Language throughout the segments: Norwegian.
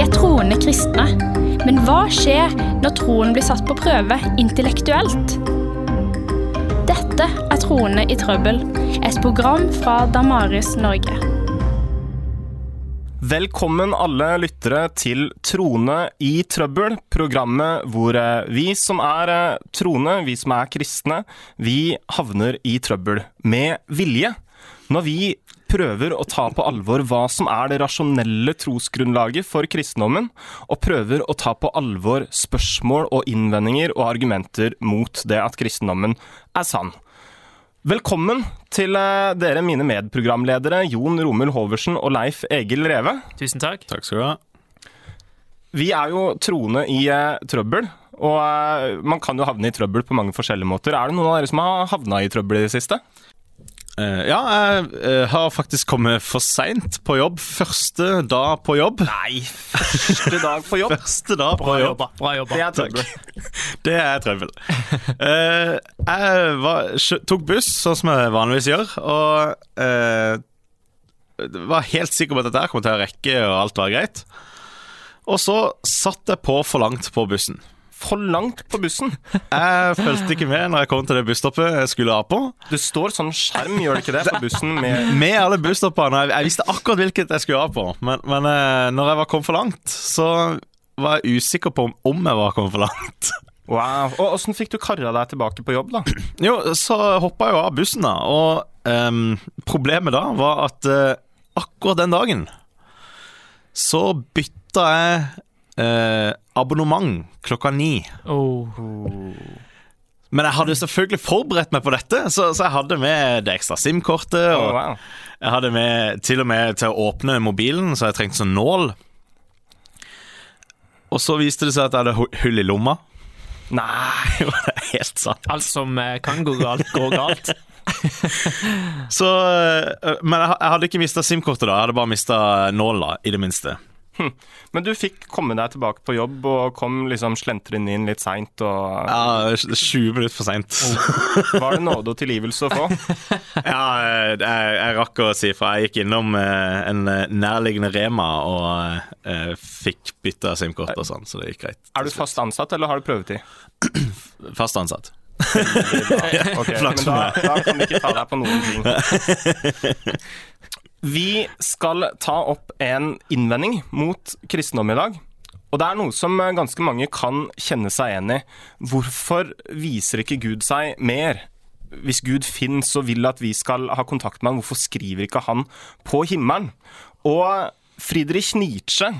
Er troende kristne. Men hva skjer når troen blir satt på prøve intellektuelt? Dette er Troende i trøbbel, et program fra Damaris Norge. Velkommen alle lyttere til Trone i trøbbel, programmet hvor eh, vi som er eh, troende, vi som er kristne, vi havner i trøbbel med vilje. Når vi prøver å ta på alvor hva som er det rasjonelle trosgrunnlaget for kristendommen, og prøver å ta på alvor spørsmål og innvendinger og argumenter mot det at kristendommen er sann. Velkommen til eh, dere, mine medprogramledere Jon Romul Hoversen og Leif Egil Reve. Tusen takk. Takk skal du ha. Vi er jo troende i eh, trøbbel, og eh, man kan jo havne i trøbbel på mange forskjellige måter. Er det noen av dere som har havna i trøbbel i det siste? Eh, ja, jeg eh, har faktisk kommet for seint på jobb. Første dag på jobb. Nei, første dag på jobb. Første dag på Bra jobb. jobba. Bra jobba. Det er trøbbel. Det er trøbbel. Eh, jeg var, tok buss, sånn som jeg vanligvis gjør, og uh, var helt sikker på at dette kom til å rekke, og alt var greit. Og så satt jeg på for langt på bussen. For langt på bussen. Jeg fulgte ikke med når jeg kom til det busstoppet jeg skulle av på. Det står sånn skjerm, gjør det ikke det, på bussen med Med alle busstoppene. Jeg, jeg visste akkurat hvilket jeg skulle av på, men, men eh, når jeg var kommet for langt, så var jeg usikker på om, om jeg var kommet for langt. Wow. Og åssen fikk du kara deg tilbake på jobb, da? Jo, så hoppa jeg jo av bussen, da. Og um, problemet da var at uh, akkurat den dagen så bytta jeg eh, abonnement klokka ni. Oh. Men jeg hadde selvfølgelig forberedt meg på dette, så, så jeg hadde med det ekstra SIM-kortet. Oh, Og wow. jeg hadde med til og med til å åpne mobilen, så jeg trengte sånn nål. Og så viste det seg at jeg hadde hull i lomma. Nei. Det er helt sant. Alt som eh, kan gå galt, går galt. Så, øh, men jeg, jeg hadde ikke mista SIM-kortet, da. Jeg hadde bare mista nåla, i det minste. Men du fikk komme deg tilbake på jobb og kom liksom slentrende inn litt seint. Og Ja, 20 minutter for seint. var det nåde og tilgivelse å få? Ja, jeg, jeg rakk å si fra. Jeg gikk innom øh, en øh, nærliggende Rema og øh, fikk bytta SIM-kort og sånn, så det gikk greit. Er du fast ansatt, eller har du prøvetid? Fast ansatt. Ok, men da, da kan vi ikke ta deg på noen ting. Vi skal ta opp en innvending mot kristendom i dag. Og det er noe som ganske mange kan kjenne seg igjen i. Hvorfor viser ikke Gud seg mer? Hvis Gud finnes og vil at vi skal ha kontakt med ham, hvorfor skriver ikke han på himmelen? Og Friedrich Nietzsche,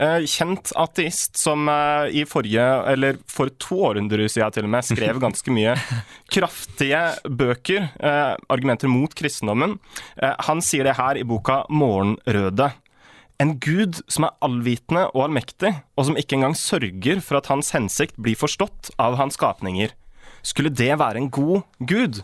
eh, kjent ateist som eh, i forrige, eller for to århundrer siden til og med, skrev ganske mye kraftige bøker, eh, argumenter mot kristendommen. Han sier det her i boka 'Morgenrøde'. En gud som er allvitende og allmektig, og som ikke engang sørger for at hans hensikt blir forstått av hans skapninger. Skulle det være en god gud?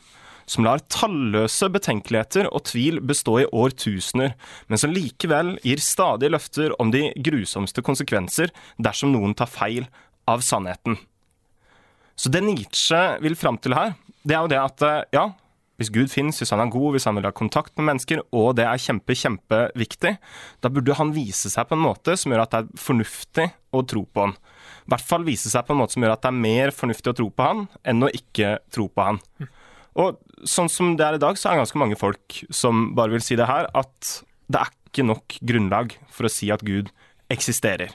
Som lar talløse betenkeligheter og tvil bestå i årtusener, men som likevel gir stadige løfter om de grusomste konsekvenser dersom noen tar feil av sannheten. Så det Nietzsche vil fram til her, det er jo det at eh, ja, hvis Gud finnes, hvis han er god, hvis han vil ha kontakt med mennesker, og det er kjempe, kjempeviktig, da burde han vise seg på en måte som gjør at det er fornuftig å tro på han. I hvert fall vise seg på en måte som gjør at det er mer fornuftig å tro på han, enn å ikke tro på han. Og sånn som det er i dag, så er det ganske mange folk som bare vil si det her, at det er ikke nok grunnlag for å si at Gud eksisterer.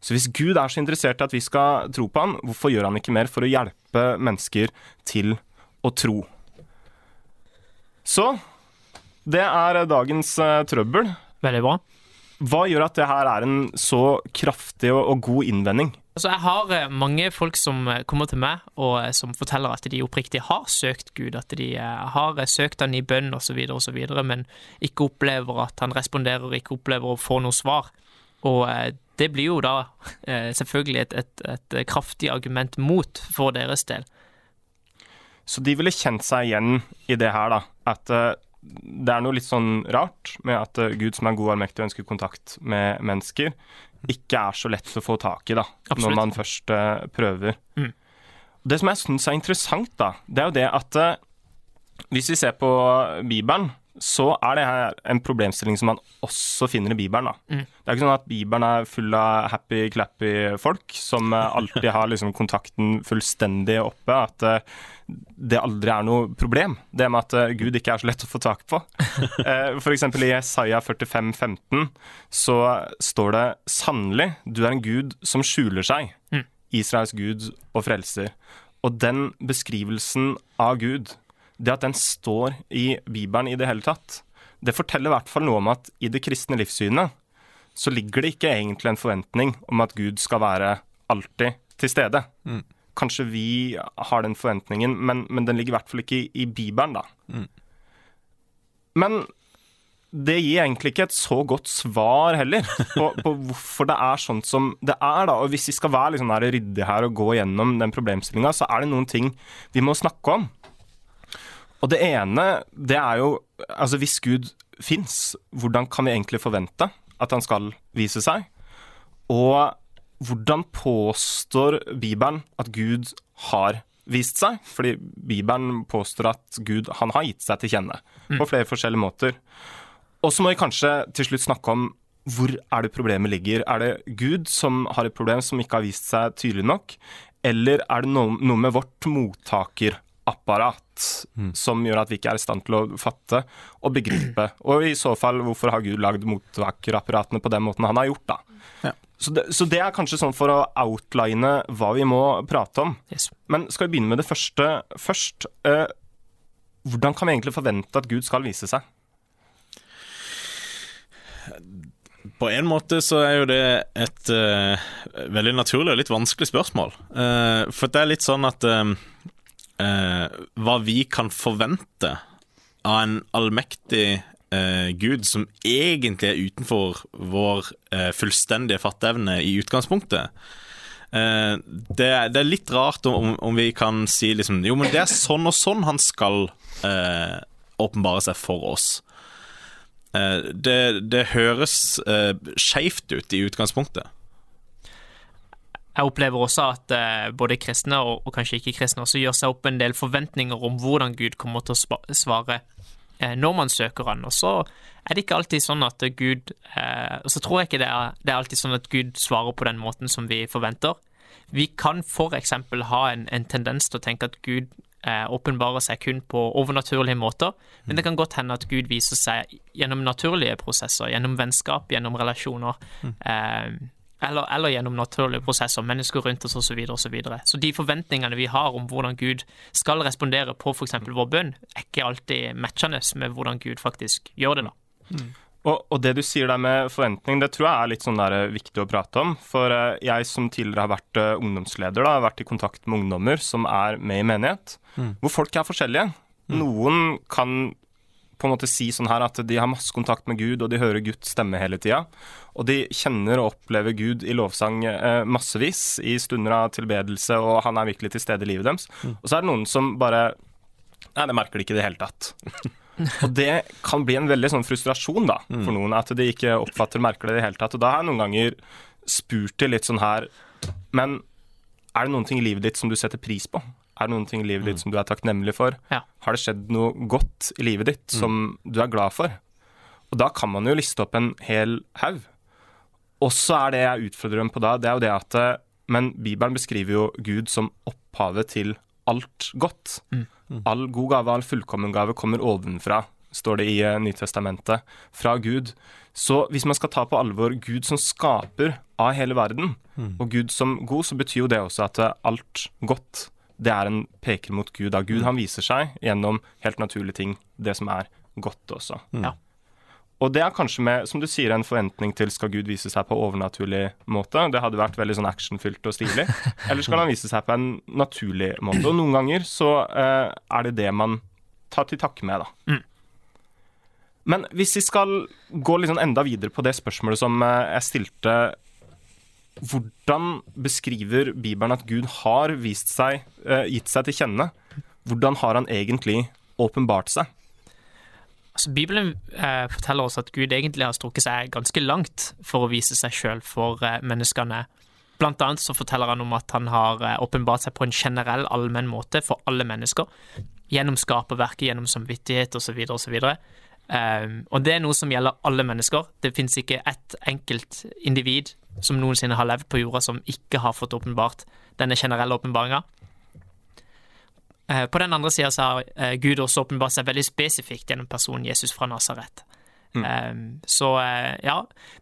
Så hvis Gud er så interessert i at vi skal tro på han, hvorfor gjør han ikke mer for å hjelpe mennesker til å tro? Så det er dagens eh, trøbbel. Veldig bra. Hva gjør at det her er en så kraftig og, og god innvending? Altså, jeg har eh, mange folk som eh, kommer til meg og eh, som forteller at de oppriktig har søkt Gud, at de har søkt han i bønn osv., osv., men ikke opplever at han responderer, ikke opplever å få noe svar. Og det blir jo da selvfølgelig et, et, et kraftig argument mot for deres del. Så de ville kjent seg igjen i det her, da. At det er noe litt sånn rart med at eh, Gud som er god og allmektig og ønsker kontakt med mennesker, ikke er så lett å få tak i, da. Absolutt. Når man først uh, prøver. Mm. Det som jeg syns er interessant, da, det er jo det at uh, hvis vi ser på Bibelen, så er det her en problemstilling som man også finner i Bibelen. Mm. Det er ikke sånn at Bibelen er full av happy-clappy folk som eh, alltid har liksom kontakten fullstendig oppe. At eh, det aldri er noe problem, det med at eh, Gud ikke er så lett å få tak på. Eksempel i Jesaja 45, 15 så står det sannelig, du er en gud som skjuler seg. Mm. Israels gud og frelser. Og den beskrivelsen av Gud, det at den står i Bibelen i det hele tatt, det forteller i hvert fall noe om at i det kristne livssynet så ligger det ikke egentlig en forventning om at Gud skal være alltid til stede. Kanskje vi har den forventningen, men, men den ligger i hvert fall ikke i, i Bibelen, da. Men det gir egentlig ikke et så godt svar heller på, på hvorfor det er sånn som det er. da, og Hvis vi skal være her ryddige her og gå gjennom den problemstillinga, så er det noen ting vi må snakke om. Og det ene, det er jo Altså, hvis Gud fins, hvordan kan vi egentlig forvente at han skal vise seg? Og hvordan påstår Bibelen at Gud har vist seg? Fordi Bibelen påstår at Gud han har gitt seg til kjenne på flere forskjellige måter. Og så må vi kanskje til slutt snakke om hvor er det problemet ligger. Er det Gud som har et problem som ikke har vist seg tydelig nok? Eller er det noe, med vårt mottakerapparat som gjør at vi ikke er i stand til å fatte og begripe? Og i så fall, hvorfor har Gud lagd mottakerapparatene på den måten han har gjort, da? Ja. Så det, så det er kanskje sånn for å outline hva vi må prate om. Yes. Men skal vi begynne med det første først? Eh, hvordan kan vi egentlig forvente at Gud skal vise seg? På en måte så er jo det et uh, veldig naturlig og litt vanskelig spørsmål. Uh, for det er litt sånn at eh, eh, Hva vi kan forvente av en allmektig eh, Gud som egentlig er utenfor vår eh, fullstendige fatteevne i utgangspunktet. Eh, det, det er litt rart om, om vi kan si liksom Jo, men det er sånn og sånn han skal eh, åpenbare seg for oss. Eh, det, det høres eh, skeivt ut i utgangspunktet. Jeg opplever også at eh, både kristne og, og kanskje ikke-kristne også gjør seg opp en del forventninger om hvordan Gud kommer til å svare eh, når man søker han. Og så er det ikke alltid sånn at Gud eh, Og så tror jeg ikke det er, det er alltid sånn at Gud svarer på den måten som vi forventer. Vi kan eksempel ha en, en tendens til å tenke at Gud åpenbarer seg kun på overnaturlige måter, men det kan godt hende at Gud viser seg gjennom naturlige prosesser, gjennom vennskap, gjennom relasjoner. Eh, eller, eller gjennom naturlige prosesser, mennesker rundt oss osv. Så, videre, og så, videre. så de forventningene vi har om hvordan Gud skal respondere på f.eks. vår bønn, er ikke alltid matchende med hvordan Gud faktisk gjør det. da. Og, og det du sier der med forventning, det tror jeg er litt sånn der eh, viktig å prate om. For eh, jeg som tidligere har vært eh, ungdomsleder, da, har vært i kontakt med ungdommer som er med i menighet, hvor folk er forskjellige. Noen kan på en måte si sånn her at de har masse kontakt med Gud, og de hører Guds stemme hele tida. Og de kjenner og opplever Gud i lovsang eh, massevis i stunder av tilbedelse, og han er virkelig til stede i livet deres. Og så er det noen som bare Nei, det merker de ikke i det hele tatt. Og det kan bli en veldig sånn frustrasjon da, for noen, at de ikke oppfatter merker det i det hele tatt. Og da har jeg noen ganger spurt til litt sånn her Men er det noen ting i livet ditt som du setter pris på? Er det noen ting i livet ditt som du er takknemlig for? Ja. Har det skjedd noe godt i livet ditt som du er glad for? Og da kan man jo liste opp en hel haug. Og så er det jeg utfordrer dem på da, det er jo det at eh, Men Bibelen beskriver jo Gud som opphavet til alt godt. All god gave, all fullkommen gave kommer ovenfra, står det i eh, Nytestamentet, fra Gud. Så hvis man skal ta på alvor Gud som skaper av hele verden, og Gud som god, så betyr jo det også at eh, alt godt, det er en peker mot Gud. Da Gud han viser seg gjennom helt naturlige ting, det som er godt også. Ja. Og det er kanskje med, som du sier, en forventning til skal Gud vise seg på overnaturlig måte. Det hadde vært veldig sånn actionfylt og stilig. Eller skal han vise seg på en naturlig måte? Og noen ganger så eh, er det det man tar til takke med, da. Men hvis vi skal gå litt sånn enda videre på det spørsmålet som eh, jeg stilte Hvordan beskriver Bibelen at Gud har vist seg, eh, gitt seg til kjenne? Hvordan har han egentlig åpenbart seg? Altså, Bibelen eh, forteller oss at Gud egentlig har strukket seg ganske langt for å vise seg sjøl for eh, menneskene. Blant annet så forteller han om at han har eh, åpenbart seg på en generell, allmenn måte for alle mennesker. Gjennom skaperverket, gjennom samvittighet osv. osv. Um, og det er noe som gjelder alle mennesker. Det fins ikke ett enkelt individ som noensinne har levd på jorda som ikke har fått åpenbart denne generelle åpenbaringa. Uh, på den andre sida har uh, Gud også åpenbart seg veldig spesifikt gjennom personen Jesus fra Nasaret. Mm. Um, så ja,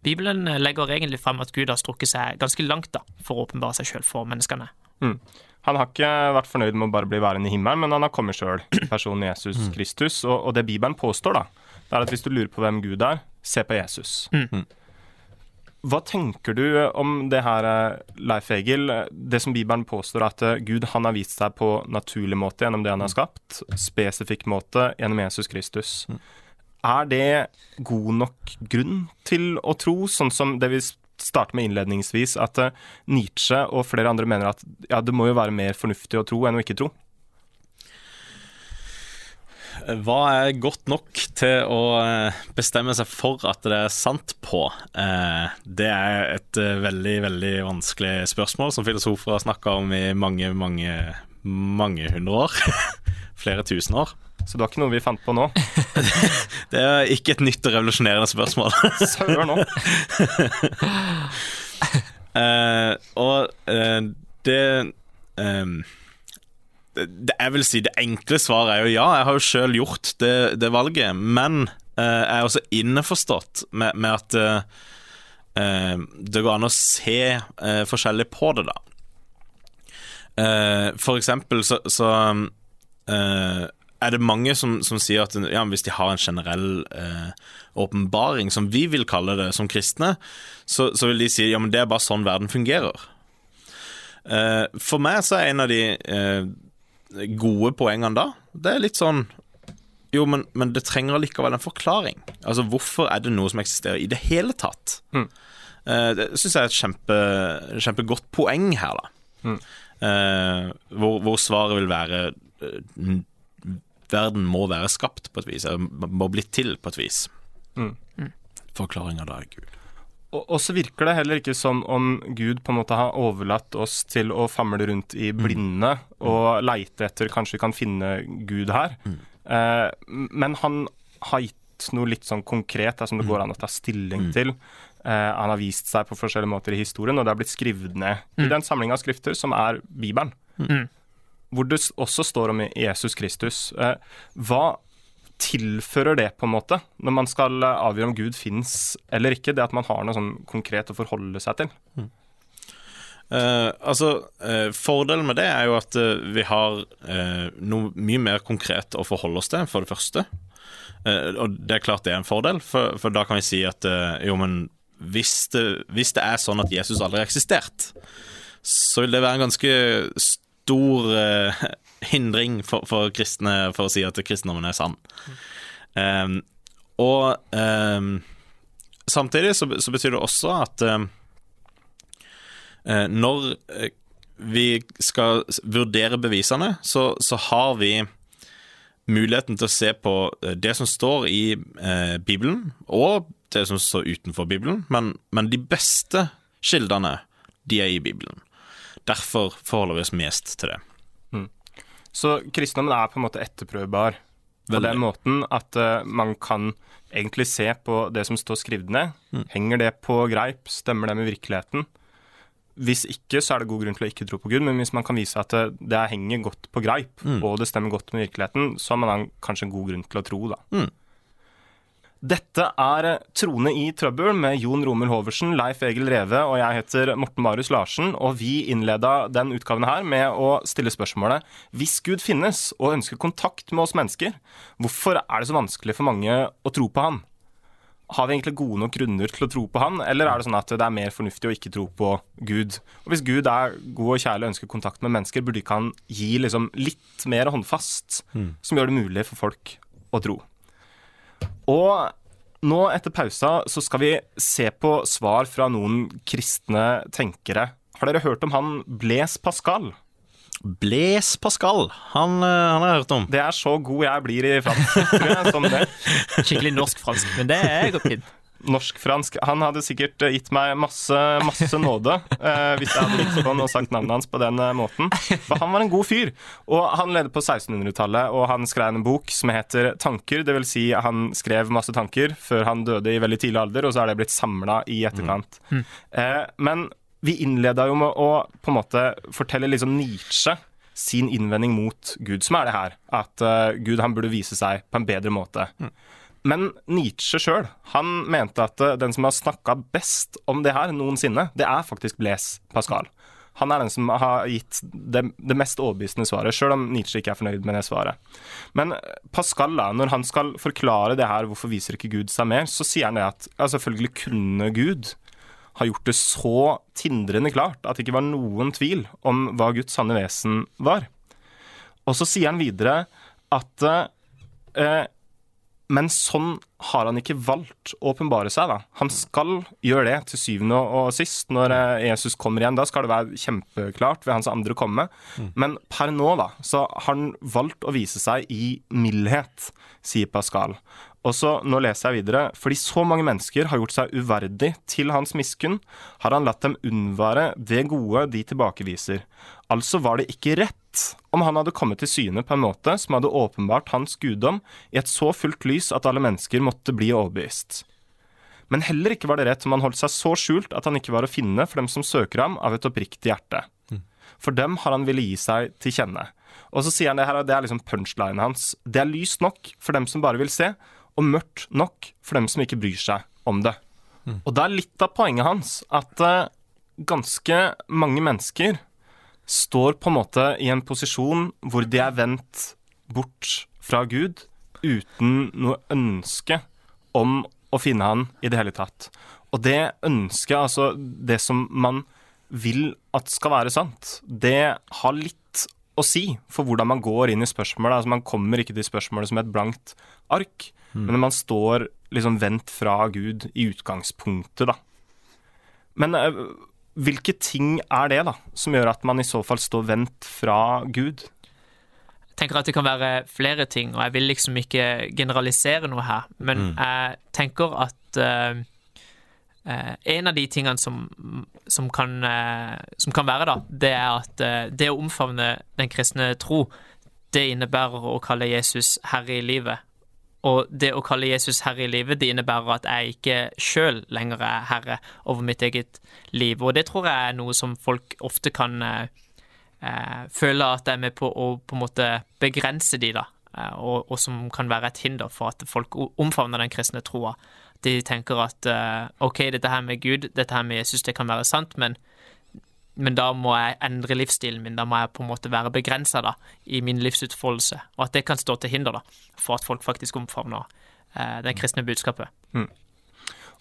Bibelen legger egentlig frem at Gud har strukket seg ganske langt da, for å åpenbare seg sjøl for menneskene. Mm. Han har ikke vært fornøyd med å bare bli værende i himmelen, men han har kommet sjøl, personen Jesus mm. Kristus. Og, og, det Bibelen påstår, da, det er at hvis du lurer på hvem Gud er, se på Jesus. Mm. Hva tenker du om det her, Leif Egil? Det som Bibelen påstår, at eh, Gud han har vist seg på naturlig måte gjennom det han har skapt, spesifikk måte gjennom Jesus Kristus. Mm. Er det god nok grunn til å tro, sånn som det vi starte med innledningsvis at uh, Nietzsche og flere andre mener at ja, det må jo være mer fornuftig å tro enn å ikke tro. Hva er godt nok til å eh, bestemme seg for at det er sant på? Eh, det er et veldig, veldig vanskelig spørsmål som filosofer har snakka om i mange, mange, mange hundre år. Flere tusen år. Så det var ikke noe vi fant på nå? det er ikke et nytt og revolusjonerende spørsmål. Søren nå. uh, og uh, det um, det, Jeg vil si det enkle svaret er jo ja, jeg har jo sjøl gjort det, det, valget. Men eh, jeg er også innforstått med, med at det går an å se forskjellig på det, da. for eksempel så, så er det mange som, som sier at ja, hvis de har en generell eh, åpenbaring, som vi vil kalle det som kristne, så, så, vil de si ja, men det er bare sånn verden fungerer. Eh, for meg så er en av de eh, gode poengene da, det er litt sånn jo, men, men, det trenger allikevel en forklaring. Altså, Hvorfor er det noe som eksisterer i det hele tatt? Mm. Uh, det syns jeg er et kjempe, kjempegodt poeng her, da. Mm. Uh, hvor, hvor, svaret vil være uh, verden må være skapt på et vis, eller må bli til på et vis. Mm. mm. Forklaringa da er Gud. Og, så virker det heller ikke som om Gud på en måte har overlatt oss til å famle rundt i mm. blinde mm. og leite etter Kanskje vi kan finne Gud her. Mm. Eh, men han har gitt noe litt sånn konkret som det mm. går an å ta stilling til. Eh, han har vist seg på forskjellige måter i historien, og det har blitt skrevet ned i den samling av skrifter som er Bibelen. Mm hvor det også står om Jesus Kristus. Eh, hva tilfører det, på en måte, når man skal eh, avgjøre om Gud fins eller ikke? Det at man har noe sånn konkret å forholde seg til? Mm. Uh, altså, uh, Fordelen med det er jo at uh, vi har noe mye mer konkret å forholde oss til, for det første. og det er klart det er en fordel, for, for da kan vi si at jo, men hvis det, hvis det, er sånn at Jesus aldri har eksistert, så vil det være en ganske stor uh, hindring for, for, kristne for å si at kristendommen er sann. Um, og um, samtidig så, så, betyr det også at um, når vi skal vurdere bevisene, så, så, har vi muligheten til å se på det som står i uh, Bibelen, og det som står utenfor Bibelen, men, men de beste kildene, de er i Bibelen. Derfor forholder vi oss mest til det. Mm. Så kristendommen er på en måte etterprøvbar på den måten at uh, man kan egentlig se på det som står skrevet ned. Mm. Henger det på greip? Stemmer det med virkeligheten? Hvis ikke, så er det god grunn til å ikke tro på Gud, men hvis man kan vise at det, det henger godt på greip, mm. og det stemmer godt med virkeligheten, så har man kanskje en god grunn til å tro, da. Dette er Trone i trøbbel med Jon Romer Hoversen, Leif Egil Reve og jeg heter Morten Marius Larsen. Og vi innleda den utgaven her med å stille spørsmålet Hvis Gud finnes og ønsker kontakt med oss mennesker, hvorfor er det så vanskelig for mange å tro på han? Har vi egentlig gode nok grunner til å tro på han, eller er det sånn at det er mer fornuftig å ikke tro på Gud? Og Hvis Gud er god og kjærlig og ønsker kontakt med mennesker, burde ikke han gi liksom litt mer håndfast, mm. som gjør det mulig for folk å tro? Og nå etter pausa så skal vi se på svar fra noen kristne tenkere. Har dere hørt om han Blaise Pascal? Blaise Pascal, han, eh, han, har jeg hørt om. Det er så god jeg blir i fransk, som det. Skikkelig norsk-fransk, men det er godt fint. Norsk-fransk. Han hadde sikkert eh, gitt meg masse, masse nåde eh, hvis jeg hadde gitt på han og sagt navnet hans på den eh, måten. For han var en god fyr. Og han levde på 1600-tallet, og han skrev en bok som heter Tanker. Det vil si han skrev masse tanker før han døde i veldig tidlig alder, og så er det blitt samla i etterkant. Mm. Eh, men vi innleda jo med å på en måte fortelle liksom Nietzsche sin innvending mot Gud, som er det her. At uh, Gud han burde vise seg på en bedre måte. Mm. Men Nietzsche sjøl mente at uh, den som har snakka best om det her noensinne, det er faktisk Blaise Pascal. Han er den som har gitt det, det mest overbevisende svaret, sjøl om Nietzsche ikke er fornøyd med det svaret. Men eh, Pascal, da, når han skal forklare det her, hvorfor viser ikke Gud seg mer, så sier han det at ja, selvfølgelig kunne Gud ha gjort det så tindrende klart at det ikke var noen tvil om hva Guds sanne vesen var. Og så sier han videre at eh, Men sånn har han ikke valgt å åpenbare seg. da. Han skal gjøre det til syvende og sist. Når eh, Jesus kommer igjen, da skal det være kjempeklart ved hans andre komme. Mm. Men per nå da, så har han valgt å vise seg i mildhet, sier Pascal. Og så, nå leser jeg videre. Fordi så mange mennesker har gjort seg uverdig til hans miskunn, har han latt dem unnvære det gode de tilbakeviser. Altså var det ikke rett om han hadde kommet til syne på en måte som hadde åpenbart hans guddom i et så fullt lys at alle mennesker måtte bli overbevist. Men heller ikke var det rett om han holdt seg så skjult at han ikke var å finne for dem som søker ham av et oppriktig hjerte. Mm. For dem har han ville gi seg til kjenne. Og så sier han det her, og det er liksom punchlinen hans. Det er lyst nok for dem som bare vil se, og mørkt nok for dem som ikke bryr seg om det. Mm. Og det er litt av poenget hans at uh, ganske mange mennesker står på en måte i en posisjon hvor de er vendt bort fra Gud uten noe ønske om å finne han i det hele tatt. Og det ønsket, altså det som man vil at skal være sant, det har litt å si for hvordan man går inn i spørsmålet. Altså Man kommer ikke til spørsmålet som et blankt ark, Mm. Men man står liksom vendt fra Gud i utgangspunktet, da. Men uh, hvilke ting er det, da, som gjør at man i så fall står vendt fra Gud? Jeg tenker at det kan være flere ting, og jeg vil liksom ikke generalisere noe her. Men mm. jeg tenker at uh, uh, en av de tingene som, som, kan, som, kan, være, da, det er at det å omfavne den kristne tro, det innebærer å kalle Jesus herre i livet. Og det å kalle Jesus herre i livet, det innebærer at jeg ikke sjøl lenger er herre over mitt eget liv. Og det tror jeg er noe som folk ofte kan eh, eh føle at jeg er med på å på en måte begrense de, da. Eh, og, og, som kan være et hinder for at folk omfavner den kristne troa. De tenker at eh, OK, dette her med Gud, dette her med Jesus, det kan være sant, men men da må jeg endre livsstilen min. Da må jeg på en måte være begrensa i min livsutfoldelse. Og at det kan stå til hinder da, for at folk faktisk omfavner eh, det kristne budskapet. Mm.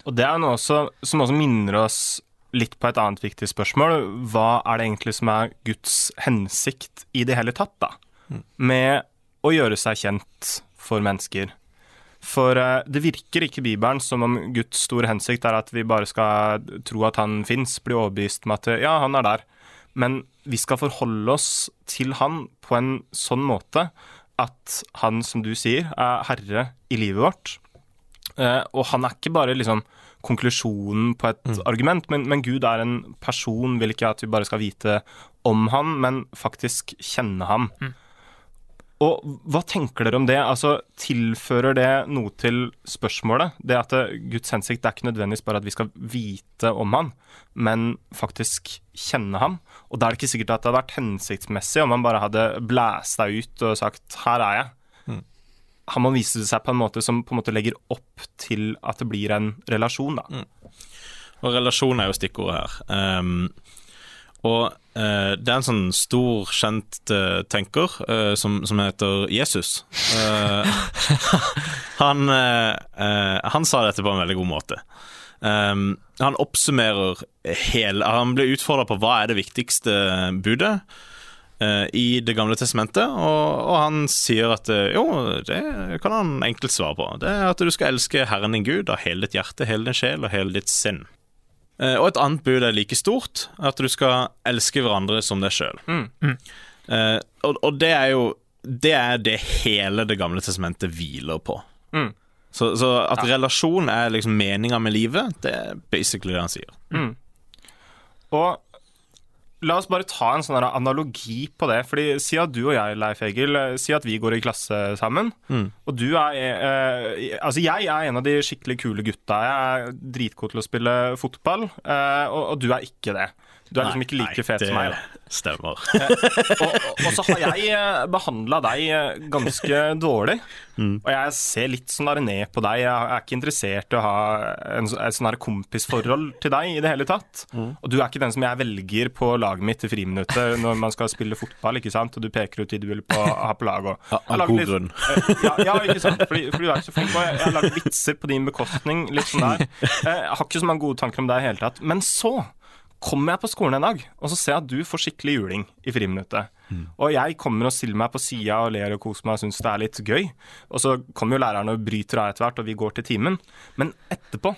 Og det er noe også, som også minner oss litt på et annet viktig spørsmål. Hva er det egentlig som er Guds hensikt i det hele tatt, da? Mm. Med å gjøre seg kjent for mennesker. For uh, det virker ikke i Bibelen som om Guds store hensikt er at vi bare skal tro at han fins, bli overbevist med at ja, han er der. Men vi skal forholde oss til han på en sånn måte at han, som du sier, er herre i livet vårt. Uh, og han er ikke bare liksom konklusjonen på et mm. argument, men, men, Gud er en person, vil ikke at vi bare skal vite om han, men faktisk kjenne ham. Mm. Og hva tenker dere om det? Altså, Tilfører det noe til spørsmålet? Det at Guds hensikt er ikke nødvendigvis bare at vi skal vite om han, men faktisk kjenne ham. Og da er det ikke sikkert at det hadde vært hensiktsmessig om han bare hadde blæsta ut og sagt 'her er jeg'. Mm. Han må vise seg på en måte som på en måte legger opp til at det blir en relasjon, da. Mm. Og relasjon er jo stikkordet her. Um, og uh, det er en sånn stor, kjent uh, tenker uh, som, som, heter Jesus. han, han, sa dette på en veldig god måte. Um, han oppsummerer hele Han ble utfordra på hva er det viktigste budet i Det gamle testamentet, og, og han sier at jo, det kan han enkelt svare på. Det er at du skal elske Herren din Gud av hele ditt hjerte, hele din sjel og hele ditt sinn. Eh, og et annet bud er like stort, at du skal elske hverandre som deg sjøl. Mm. Mm. Uh, og, og, det er jo Det er det hele Det gamle testamentet hviler på. Mm. Så, så at relasjon er liksom meninga med livet, det er basically det han sier. Mm. Og La oss bare ta en sånn analogi på det. Fordi Si at du og jeg, Leif Egil, eh, si at vi går i klasse sammen. Og du er eh, Altså, jeg er en av de skikkelig kule gutta. Jeg er dritgod til å spille fotball, eh, og, og du er ikke det. Du er liksom ikke like fet som meg. da Det stemmer. og, og, så har jeg behandla deg eh, ganske dårlig. Og jeg ser litt sånn der ned på deg. Jeg er ikke interessert i å ha en, et sånn her kompisforhold til deg i det hele tatt. Og du er ikke den som jeg velger på laget mitt i friminuttet når man skal spille fotball, ikke sant? Og du peker ut de du vil på, ha på laget. Ja, Av god litt- grunn. Eh, ja, ja, ikke sant? Fordi, fordi du er ikke så flink. Og jeg, har lagd vitser på din bekostning. Litt sånn der. Eh, Jeg har ikke så mange gode tanker om deg i hele tatt. Men så kommer jeg på skolen en dag, og så ser jeg at du får skikkelig juling i friminuttet. Og jeg kommer og stiller meg på sida og ler og koser meg og syns det er litt gøy. Og så kommer jo læreren og bryter av etter hvert, og vi går til timen. Men etterpå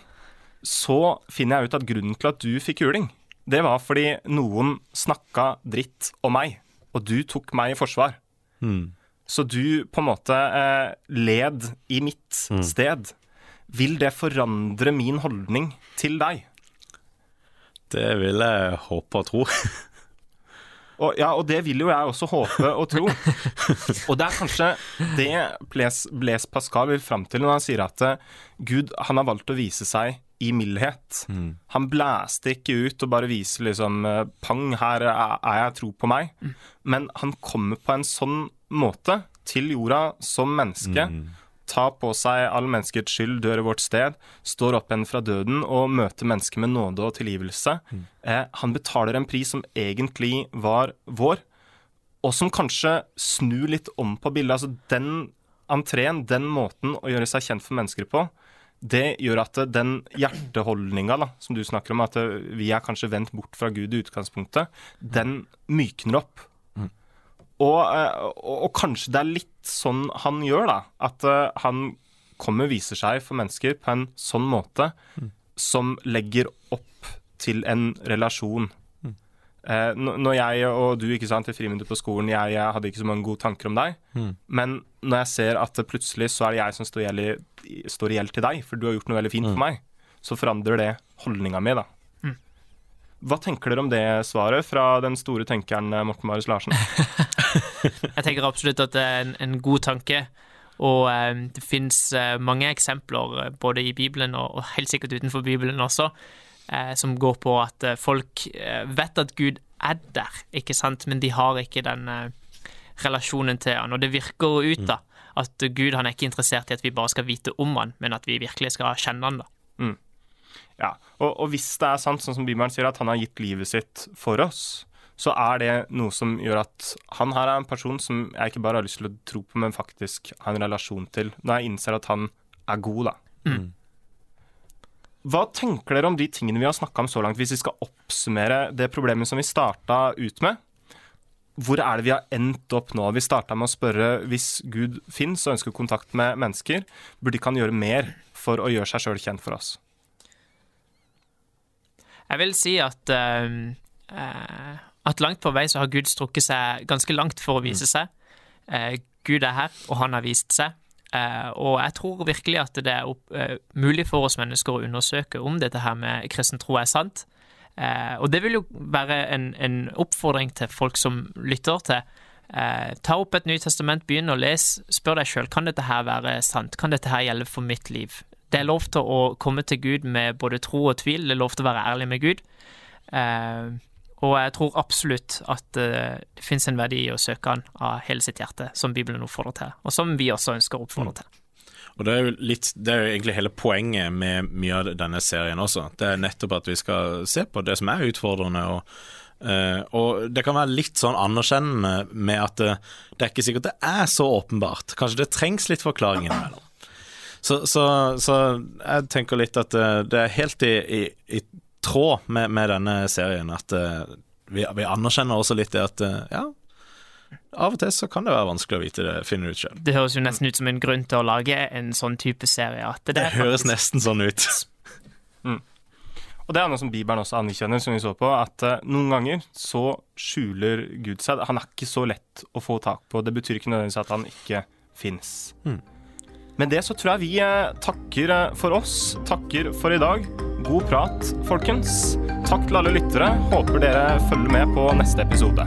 så finner jeg ut at grunnen til at du fikk juling, det var fordi noen snakka dritt om meg, og du tok meg i forsvar. Så du på en måte eh, led i mitt sted. Vil det forandre min holdning til deg? Det vil jeg håpe og tro. Og, ja, og det vil jo jeg også håpe og tro. Og det er kanskje det Blaise Blaise Pascal vil fram til når han sier at eh, Gud han har valgt å vise seg i mildhet. Han blæste ikke ut og bare viser liksom eh, Pang, her er jeg, tro på meg. Men han kommer på en sånn måte til jorda som menneske. Tar på seg all menneskets skyld, dør i vårt sted, står opp igjen fra døden og møter mennesker med nåde og tilgivelse. Eh, han betaler en pris som egentlig var vår, og som kanskje snur litt om på bildet. Altså den entreen, den måten å gjøre seg kjent for mennesker på, det gjør at den hjerteholdninga som du snakker om, at vi er kanskje vendt bort fra Gud i utgangspunktet, den mykner opp. Og, eh, og, og kanskje det er litt sånn han gjør, da. At uh, han kommer og viser seg for mennesker på en sånn måte som legger opp til en relasjon. N- når jeg og du ikke sant, i friminuttet på skolen, jeg, jeg hadde ikke så mange gode tanker om deg. Men når jeg ser at plutselig så er det jeg som står i gjeld, står i gjeld til deg, for du har gjort noe veldig fint for meg, så forandrer det holdninga mi, da. Hva tenker dere om det svaret fra den store tenkeren eh, Morten Marius Larsen? Jeg tenker absolutt at det er en, en god tanke. Og eh, det fins eh, mange eksempler, eh, både i Bibelen og, og helt sikkert utenfor Bibelen også, eh, som går på at eh, folk vet at Gud er der, ikke sant, men de har ikke den relasjonen til han. Og det virker ut da at Gud han er ikke interessert i at vi bare skal vite om han, men at vi virkelig skal kjenne han. da. Ja, og, og hvis det er sant, sånn som Bibelen sier, at han har gitt livet sitt for oss, så er det noe som gjør at han her er en person som jeg ikke bare har lyst til å tro på, men faktisk ha en relasjon til, når jeg innser at han er god, da. Hva tenker dere om de tingene vi har snakka om så langt, hvis vi skal oppsummere det problemet som vi starta ut med? Hvor er det vi har endt opp nå? Vi starta med å spørre hvis Gud fins og ønsker kontakt med mennesker, burde ikke han gjøre mer for å gjøre seg sjøl kjent for oss? Jeg vil si at eh, eh, at langt på vei så har Gud strukket seg ganske langt for å vise seg. Eh, Gud er her, og han har vist seg. Uh, og jeg tror virkelig at det er opp, uh, mulig for oss mennesker å undersøke om dette her med kristen tro er sant. Uh, og det vil jo være en, en oppfordring til folk som lytter til. Ta opp et Nytestament, begynn å lese, spør deg sjøl kan dette her være sant, kan dette her gjelde for mitt liv. Det er lov til å komme til Gud med både tro og tvil, det er lov til å være ærlig med Gud. Eh, og jeg tror absolutt at eh, det finnes en verdi i å søke Han av hele sitt hjerte, som Bibelen oppfordrer til, og som vi også ønsker å oppfordre til. Og det er, jo litt, det er jo egentlig hele poenget med mye av denne serien også. Det er nettopp at vi skal se på det som er utfordrende. Og, eh, og det kan være litt sånn anerkjennende med at det, det er ikke sikkert det er så åpenbart. Kanskje det trengs litt forklaring innimellom. Så, så, så jeg tenker litt at eh, det er helt i, i, i tråd med, med denne serien at eh, vi, vi anerkjenner også litt det at eh, ja, av og til så kan det være vanskelig å vite det, finne ut sjøl. Det høres jo nesten ut som en grunn til å lage en sånn type serie. At det, Det høres faktisk- nesten sånn ut. Og det er noe som Bibelen også anerkjenner, som vi så på, at noen ganger så skjuler Gud seg. Han er ikke så lett å få tak på. Det betyr ikke nødvendigvis at han ikke fins. Med det så tror jeg vi eh, takker eh, for oss, takker for i dag. God prat, folkens. Takk til alle lyttere. Håper dere følger med på neste episode.